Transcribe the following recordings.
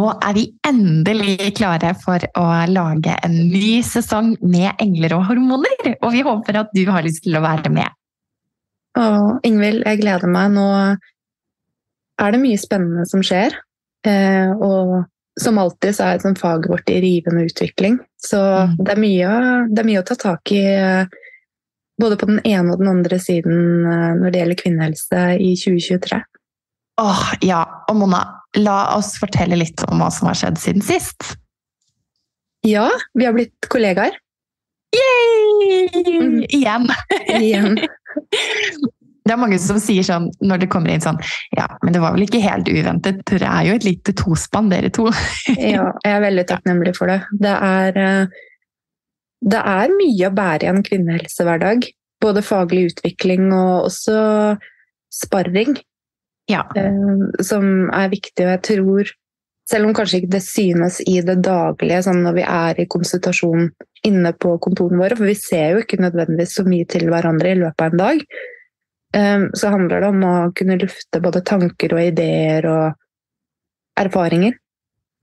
Nå er vi endelig klare for å lage en ny sesong med engler og hormoner. Og vi håper at du har lyst til å være med. Å, Ingvild, jeg gleder meg. Nå er det mye spennende som skjer. Eh, og som alltid så er faget vårt i rivende utvikling. Så mm. det, er mye, det, er mye, å ta tak i både på den ene og den andre siden eh, når det gjelder kvinnehelse i 2023. Åh, ja. Og Mona, la oss fortelle litt om hva som har skjedd siden sist. Ja, vi har blitt kollegaer. Yay! Mm. Igjen. Igjen. Det er mange som sier sånn når det kommer inn sånn Ja, men det var vel ikke helt uventet. Dere er jo et lite tospann, dere to. ja, jeg er veldig takknemlig for det. Det er, eh, det er mye å bære i en kvinnehelsehverdag. Både faglig utvikling og også sparring ja. Eh, som er viktig. Og jeg tror, selv om kanskje ikke det synes i det daglige, sånn når vi er i konsultasjon inne på kontorene våre, for vi ser jo ikke nødvendigvis så mye til hverandre i løpet av en dag, eh, så handler det om å kunne lufte både tanker og ideer og erfaringer.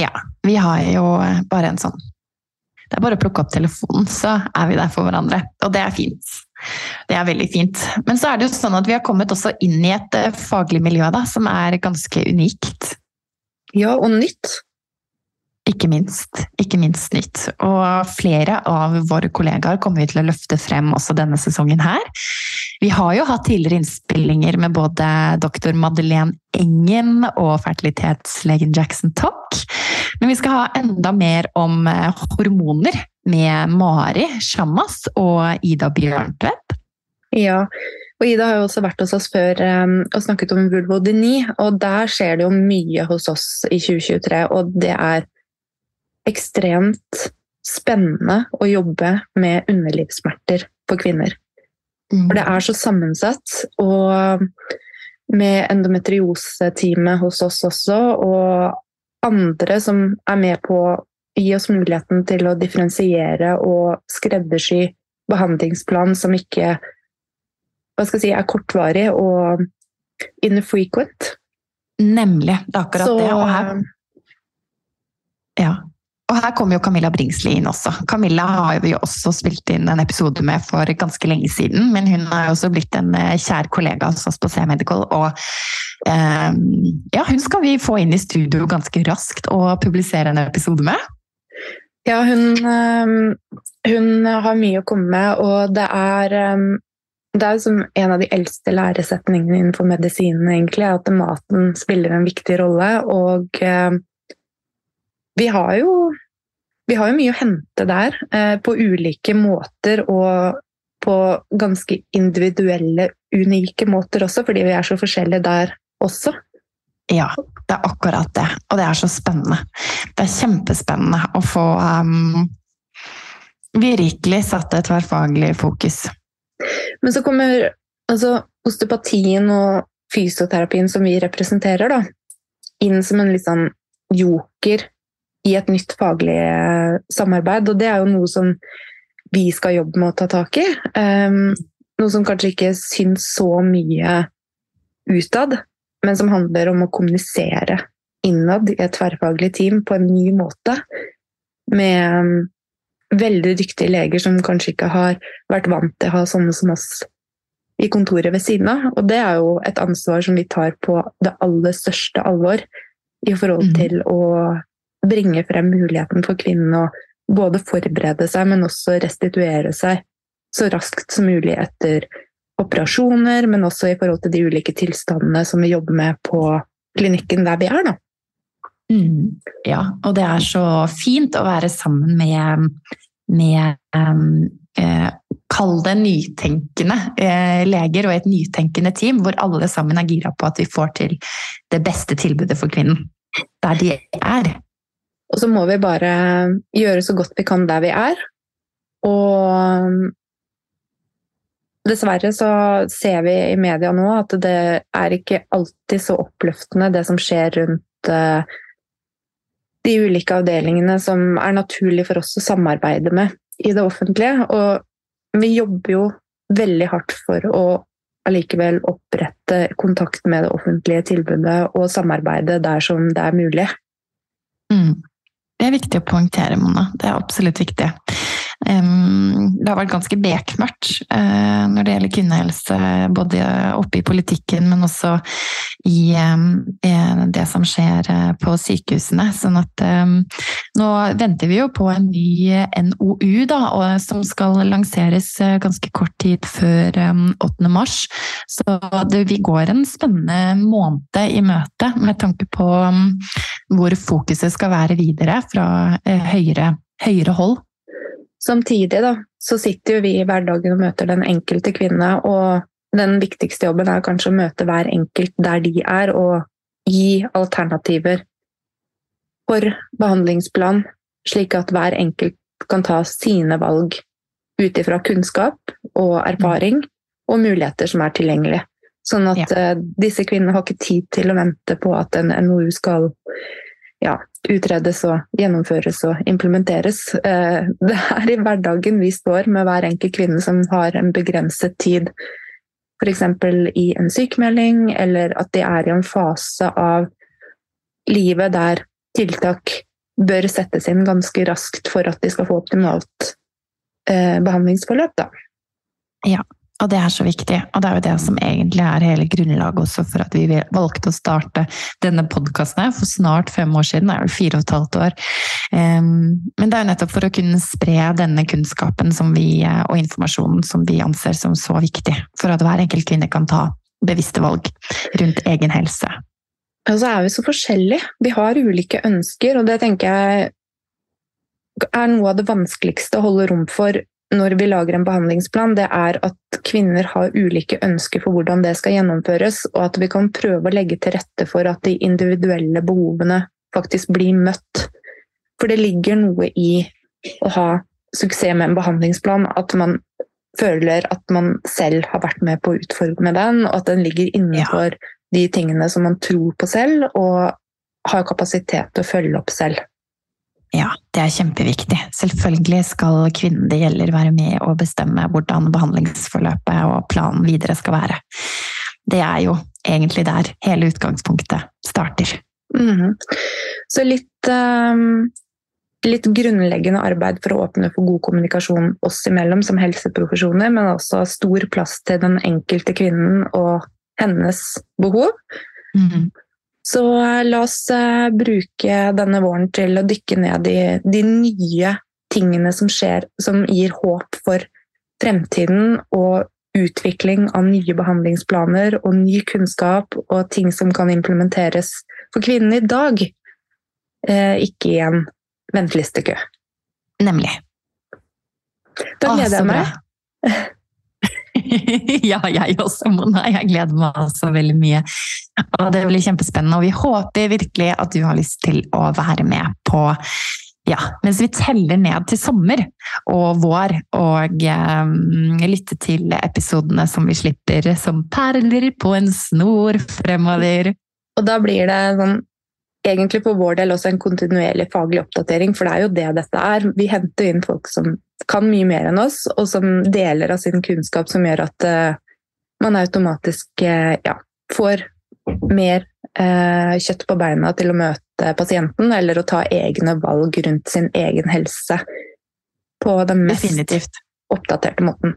Ja, vi har jo bare en sånn Det er bare å plukke opp telefonen, så er vi der for hverandre. Og det er fint. Det er veldig fint. Men så er det jo sånn at vi har kommet også inn i et eh, faglig miljø da, som er ganske unikt. Ja, og nytt. Ikke minst. Ikke minst nytt. Og flere av våre kollegaer kommer vi til å løfte frem også denne sesongen her. Vi har jo hatt tidligere innspillinger med både doktor Madeleine Engen og fertilitetslegen Jackson Tock. Men vi skal ha enda mer om eh, hormoner med Mari Shammas og Ida Bjørntvedt. Ja, og Ida har jo også vært hos oss før um, og snakket om vulvodyni, og der skjer det jo mye hos oss i 2023, og det er ekstremt spennende å jobbe med underlivssmerter for kvinner. Mm. For det er så sammensatt. Og med endometrioseteamet hos oss også, og andre som er med på gi oss muligheten til å differensiere og skreddersy behandlingsplan som ikke si, er kortvarig og infrequent. Nemlig. Det er akkurat Så det. Og her, ja. og her kommer jo Camilla Bringsli inn også. Camilla har vi jo også spilt inn en episode med for ganske lenge siden, men hun er jo også blitt en eh, kjær kollega hos oss på C-Medical. Og eh, ja, hun skal vi få inn i studio ganske raskt og publisere en episode med. Ja, hun, hun har mye å komme med, og det er det er som en av de eldste læresetningene innenfor medisinen, egentlig, at maten spiller en viktig rolle. Og eh, vi har jo vi har jo mye å hente der, eh, på ulike måter og på ganske individuelle, unike måter også, fordi vi er så forskjellige der også. Ja, det er akkurat det. Og det er så spennende. Det er kjempespennende å få um, virkelig satt et tverrfaglig fokus. Men så kommer altså, osteopatien og fysioterapien som vi representerer, da, inn som en litt sånn joker i et nytt faglig eh, samarbeid. Og det er jo noe som vi skal jobbe med å ta tak i. Um, noe som kanskje ikke syns så mye utad, men som handler om å kommunisere innad i et tverrfaglig team på en ny måte. Med um, veldig dyktige leger som kanskje ikke har vært vant til å ha sånne som oss i kontoret ved siden av. Og det er jo et ansvar som vi tar på det aller største alvor i forhold Mhm. til å bringe frem muligheten for kvinnen å både forberede seg, men også restituere seg så raskt som mulig etter operasjoner, men også i forhold til de ulike tilstandene som vi jobber med på klinikken der vi er. Da. Mm. Ja, og det er så fint å være sammen med, med um, eh, Kall det nytenkende eh, leger og et nytenkende team, hvor alle sammen er gira på at vi får til det beste tilbudet for kvinnen. Der de er. Og så må vi bare gjøre så godt vi kan der vi er. Og dessverre så ser vi i media nå at det er ikke alltid så oppløftende det som skjer rundt eh, de ulike avdelingene som er naturlig for oss å samarbeide med i det offentlige. Og vi jobber jo veldig hardt for å allikevel opprette kontakt med det offentlige tilbudet og samarbeide der som det er mulig. Mm. Det er viktig å poengtere, Mona. Det er absolutt viktig. Det har vært ganske bekmørkt uh, når det gjelder kvinnehelse, både oppe i politikken, men også i det som skjer uh, på sykehusene. Sånn at nå venter vi jo på en ny NOU, da, som skal lanseres ganske kort tid før 8. mars. Så det, vi går en spennende måned i møte med tanke på hvor fokuset skal være videre fra høyere, høyere hold. Samtidig da, så sitter jo vi i hverdagen og møter den enkelte kvinne, og den viktigste jobben er kanskje å møte hver enkelt der de er, og gi alternativer for behandlingsplan, slik at hver enkelt kan ta sine valg ut ifra kunnskap og erfaring og muligheter som er tilgjengelige. Sånn at ja. disse kvinnene har ikke tid til å vente på at en NOU skal ja, utredes og gjennomføres og implementeres. Det er i hverdagen vi står med hver enkelt kvinne som har en begrenset tid. F.eks. i en sykemelding, eller at de er i en fase av livet der tiltak bør settes inn ganske raskt for at de skal få optimalt behandlingsforløp. Da. Ja, og det er så viktig. Og det er jo det som egentlig er hele grunnlaget også for at vi valgte å starte denne podkasten for snart fem år siden. Det er vel fire og et halvt år. Men det er jo nettopp for å kunne spre denne kunnskapen vi, og informasjonen som vi anser som så viktig for at hver enkelt kvinne kan ta bevisste valg rundt egen helse. Og så er vi så forskjellige. Vi har ulike ønsker, og det tenker jeg er noe av det vanskeligste å holde rom for når vi lager en behandlingsplan, det er at kvinner har ulike ønsker for hvordan det skal gjennomføres, og at vi kan prøve å legge til rette for at de individuelle behovene faktisk blir møtt. For det ligger noe i å ha suksess med en behandlingsplan at man føler at man selv har vært med på å utforme den, og at den ligger innenfor ja. de tingene som man tror på selv, og har kapasitet til å følge opp selv. Ja, det er kjempeviktig. Selvfølgelig skal kvinnen det gjelder være med og bestemme hvordan behandlingsforløpet og planen videre skal være. Det er jo egentlig der hele utgangspunktet starter. Mm -hmm. Så litt, um, litt grunnleggende arbeid for å åpne for god kommunikasjon oss imellom som helseprofesjoner, men også stor plass til den enkelte kvinnen og hennes behov. Mm -hmm. Så eh, la oss eh, bruke denne våren til å dykke ned i de nye tingene som skjer, som gir håp for fremtiden og utvikling av nye behandlingsplaner og ny kunnskap og ting som kan implementeres for kvinnen i dag. Eh, ikke i en ventelistekø. Nemlig. Da gleder jeg meg. ja, jeg også, Mona. Jeg gleder meg også veldig mye. Og det blir kjempespennende, og vi håper virkelig at du har lyst til å være med på ja, mens vi teller ned til sommer og vår, og eh, lytte til episodene som vi slipper som perler på en snor fremover. Og da blir det sånn egentlig for vår del også en kontinuerlig faglig oppdatering, for det er jo det dette er. Vi henter inn folk som kan mye mer enn oss, og som deler av sin kunnskap som gjør at uh, man automatisk uh, ja, får mer uh, kjøtt på beina til å møte pasienten, eller å ta egne valg rundt sin egen helse på den mest Definitivt. oppdaterte måten.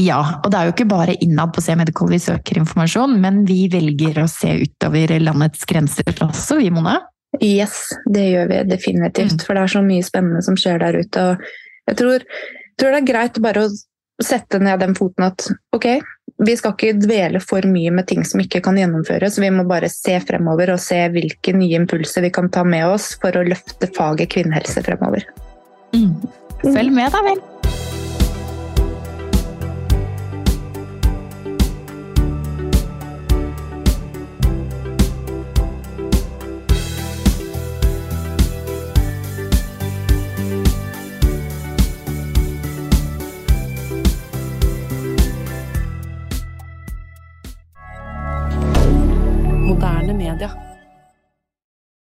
Ja, og det er jo ikke bare innad på C Medical vi søker informasjon, men vi velger å se utover landets grenser også, vi, Mona? Yes, det gjør vi definitivt. Mm. For det er så mye spennende som skjer der ute. Og jeg tror, tror det er greit bare å sette ned den foten at ok, vi skal ikke dvele for mye med ting som ikke kan gjennomføres. Vi må bare se fremover og se hvilke nye impulser vi kan ta med oss for å løfte faget kvinnehelse fremover. Mm. Følg med, da vel.